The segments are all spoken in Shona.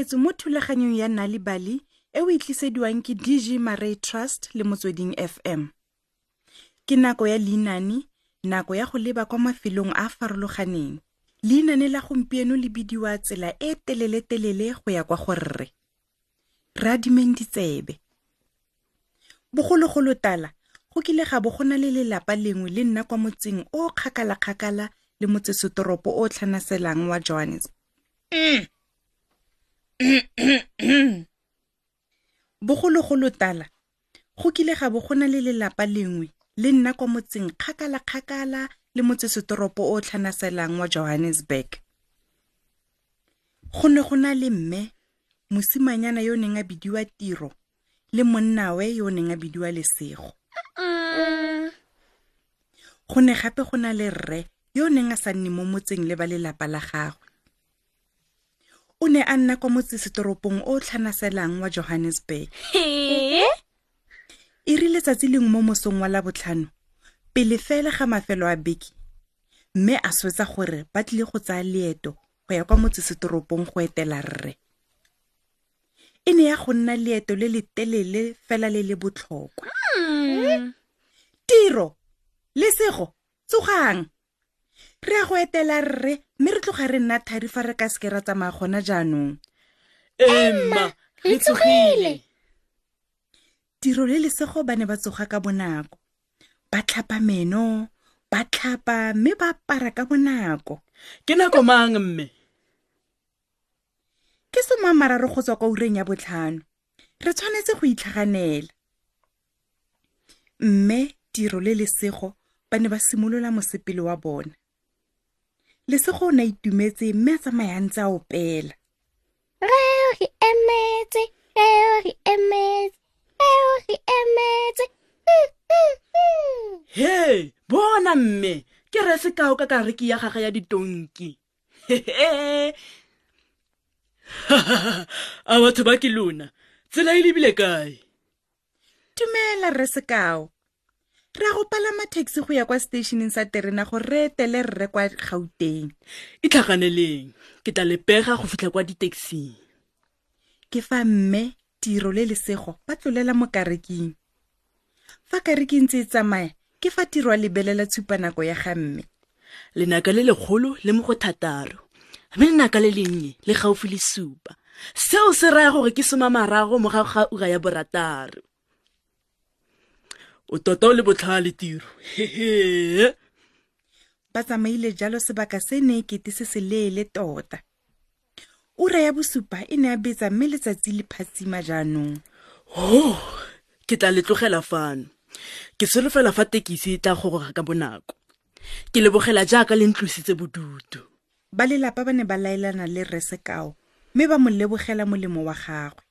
amogetswe mo thulaganyong ya nna le bali e o e tlisediwang ke dg maray trust le motsweding fm ke nako ya leinane nako ya go leba kwa mafelong a a farologaneng. Leinane la gompieno le bidiwa tsela e telele-telele go ya kwa go rre. Re adimeng ditsebe bogologolo tala go kile ga bo go na le lelapa lengwe le nna kwa motseng o kgakala-kgakala le motsesetoropo o tlhanaselang wa johannes bogologolo tala go kile ga bo go na le lelapa lengwe le nna kwa motseng kgakala-kgakala le motsesetoropo o tlhanaselang wa johannesburg. Go ne go na le mme mosimanyana yo o neng a bidiwa tiro le monnawe yo o neng a bidiwa lesego. Go ne gape go na le rre yo o neng a sa nne mo motseng le ba lelapa la gagwe o ne a nna kwa motsesetoropong o o tlhanaselang wa johannesburg. E rile letsatsi lengwe mo mosong wa labotlhano pele fela ga mafelo a beke mme a swetsa gore ba tlile go tsaya leeto go ya kwa motsesetoropong go etela rre. E ne ya go nna leeto le le telele fela le le botlhokwa. Tiro lesego tsogang re ya go etela rre mme re tloga re nna thari fa re ka seke ra tsamaya gona jaanong. Emma re tsogile. tiro le lesego ba ne ba tsoga ka bonako. Ba tlhapa meno ba tlhapa mme ba apara ka bonako. Ke nako mang mme? Ke somamararo go tswa kwa ureng ya botlhano. Re tshwanetse go itlhaganela. Mme tiro le lesego ba ne ba simolola mosepele wa bona lesego o ne a itumetse mme a tsamaya a ntse a opela Reo re emetse, reo re emetse, reo re emetse. Hmm, hmm, hmm. he bona mme ke re sekao ka kareki ya gage ya ditonki a batho ba ke lona tsela e lebile kae dumela rre sekao re a go palama taxi go ya kwa stationeng sa terena gore re etele rre kwa gauteng. E tlhaganeleng ke tla lepega go fitlha kwa di-taxing. Ke fa mme tiro le lesego ba tlolela mo kareking fa kareke ntse e tsamaya ke fa tiro a lebelela tshupanako ya ga mme. Lenaka le legolo le mo go thataro mme lenaka le lennye le gaufi le supa. Seo se raya gore ke soma marago morago ga ura ya borataro o tota o le botlhale tiro. Hehe. Ba tsamaile jalo sebaka se ne ekete se se leele tota. Ura ya bosupa e ne a betsa mme letsatsi le phatsima jaanong. Oh ke tla le tlogela fano. Ke solofela fa tekisi e tla goroga ka bonako. Ke lebogela jaaka le ntlositse bodutu. Ba lelapa ba ne ba laelana le rre sekao mme ba mo lebogela molemo wa gagwe.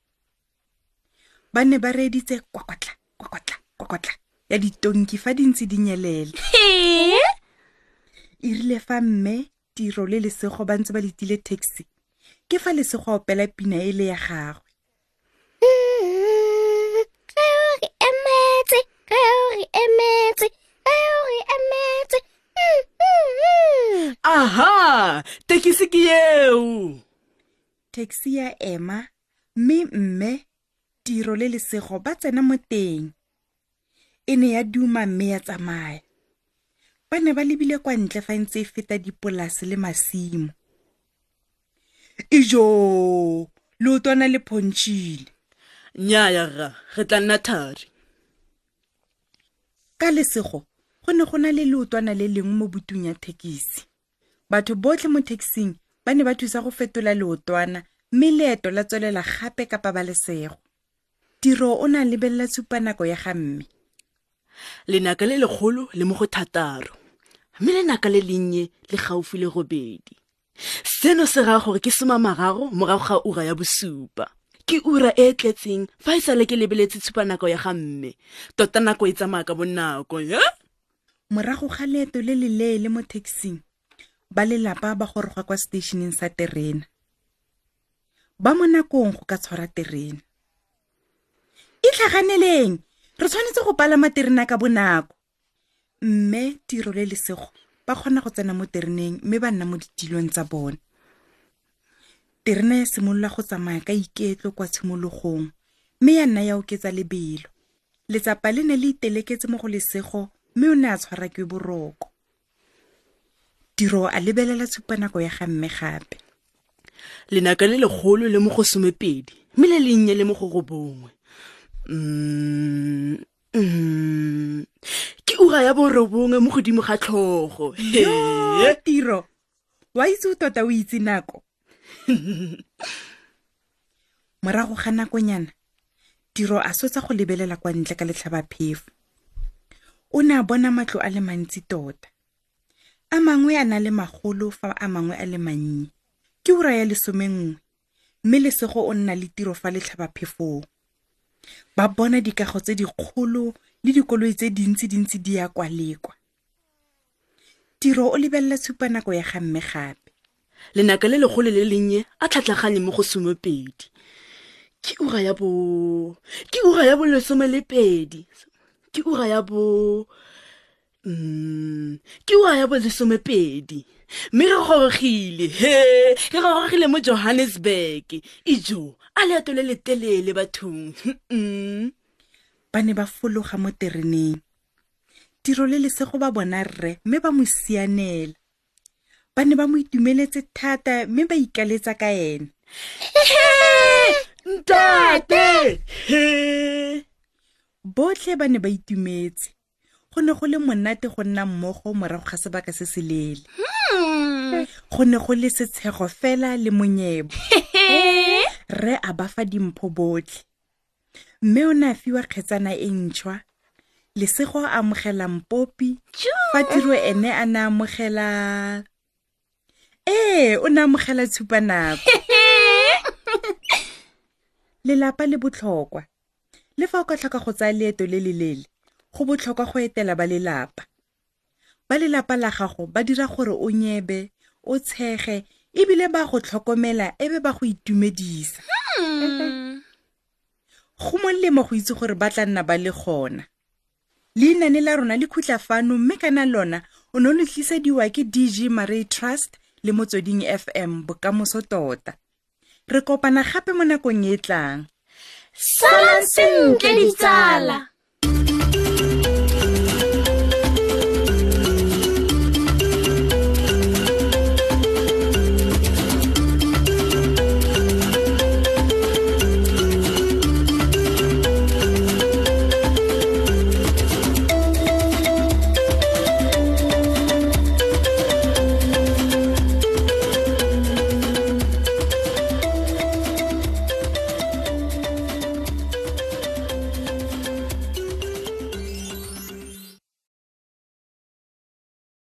Ba ne ba reeditse kwakotla kwakotla kwakotla ya ditonki fa di ntse di nyelela e rile fa mme tiro le lesego ba ntse ba letile taxi. Ke fa lesego a opela pina e le ya gagwe. Reo re emetse, reo re emetse, reo re emetse. Hmm, hmm, hmm. aha! Tekisi ke eo! Taxi ya ema mme mme tiro le lesego ba tsena mo teng e ne ya duma mme ya tsamaya ba ne ba lebile kwa ntle fa ntse e feta dipolase le masimo. Ijo leotwana le phontšhile. Nnyaya rra re tla nna thari. Ka lesego go ne go na le leotwana le lengwe mo butung ya thekisi. Batho botlhe mo thekising ba ne ba thusa go fetola leotwana mme leeto la tswelela gape ka pabalesego. Tiro o ne a lebelela tshupanako ya ga mme lenaka le legolo le mo go thataro mme lenaka le lennye le gaufi le robedi. Seno se raya gore ke soma mararo morago ga ura ya bosupa. Ke ura e e tletseng fa e sale ke lebeletse tshupanako ya ga mme tota nako e tsamaya ka bonako e morago ga leeto le le leele mo taxing ba lelapa ba goroga kwa stationeng sa terena. Ba mo nakong go ka tshwara terena. Itlhaganeleng re tshwanetse go palama terena ka bonako. Mme tiro le lesego ba kgona go tsena mo tereneng mme ba nna mo ditilong tsa bone terena ya simolola go tsamaya ka iketlo kwa tshimologong mme ya nna ya oketsa lebelo. Letsapa le ne le iteleketse mo go lesego mme o ne a tshwara ke boroko. Tiro a lebelela tshupanako ya gamme gape. Lenaka le legolo le mo go somepedi mme le lennye le mo go robongwe. Mm, mm. Ke ura ya borobongwe mo godimo ga tlhogo. Tiro. Wa itse o tota o itse nako? Morago ga nakonyana tiro a swetsa go lebelela kwa ntle ka letlhabaphefo o ne a bona matlo a le mantsi tota. A mangwe a na le magolo fa a mangwe a le mannye. Ke ura ya lesomenngwe mme lesego o nna le tiro fa letlhabaphefong ba bona dikago tse dikgolo le dikoloi tse dintsi-dintsi di ya kwa le kwa tiro o lebelela tshupanako ya gamme gape. Lenaka le legolo le lennye a tlhatlhaganye mo go somepedi. Ke ura ya bo ke ura ya bo lesome le pedi. Ke ura ya bo mm, ke ura ya bo lesomepedi mme re gorogile. He re gorogile mo johannesburg. Ijo a leeto le letelele bathong. Mm. ba ne ba fologa mo tereneng. Tiro le lesego ba bona rre mme ba mo sianela. Ba ne ba mo itumeletse thata mme ba ikaletsa ka ene ntate! He botlhe ba ne ba itumetse go ne go le monate go nna mmogo morago ga sebaka se se leele go ne go le setshego fela le monyebo. Rre a ba fa dimpho botlhe. Mme o ne a fiwa kgetsana e ntšhwa. Lesego a amogela mpopi. Fa tiro ene a ne a amogela ee o ne a amogela tshupanako lelapa le botlhokwa. Le fa o ka tlhoka go tsaya leeto le le leele go botlhokwa go etela ba lelapa. Ba lelapa la gago ba dira gore o nyebe o tshege ebile ba go tlhokomela e be ba go itumedisa. Go molemo go itse gore ba tla nna ba le gona. Leinane la rona le khutla fano mme kana lona o ne o le tlisediwa ke dg maray trust le motsweding fm bokamoso tota. Re kopana gape mo nakong e tlang. Salang sentle ditsala.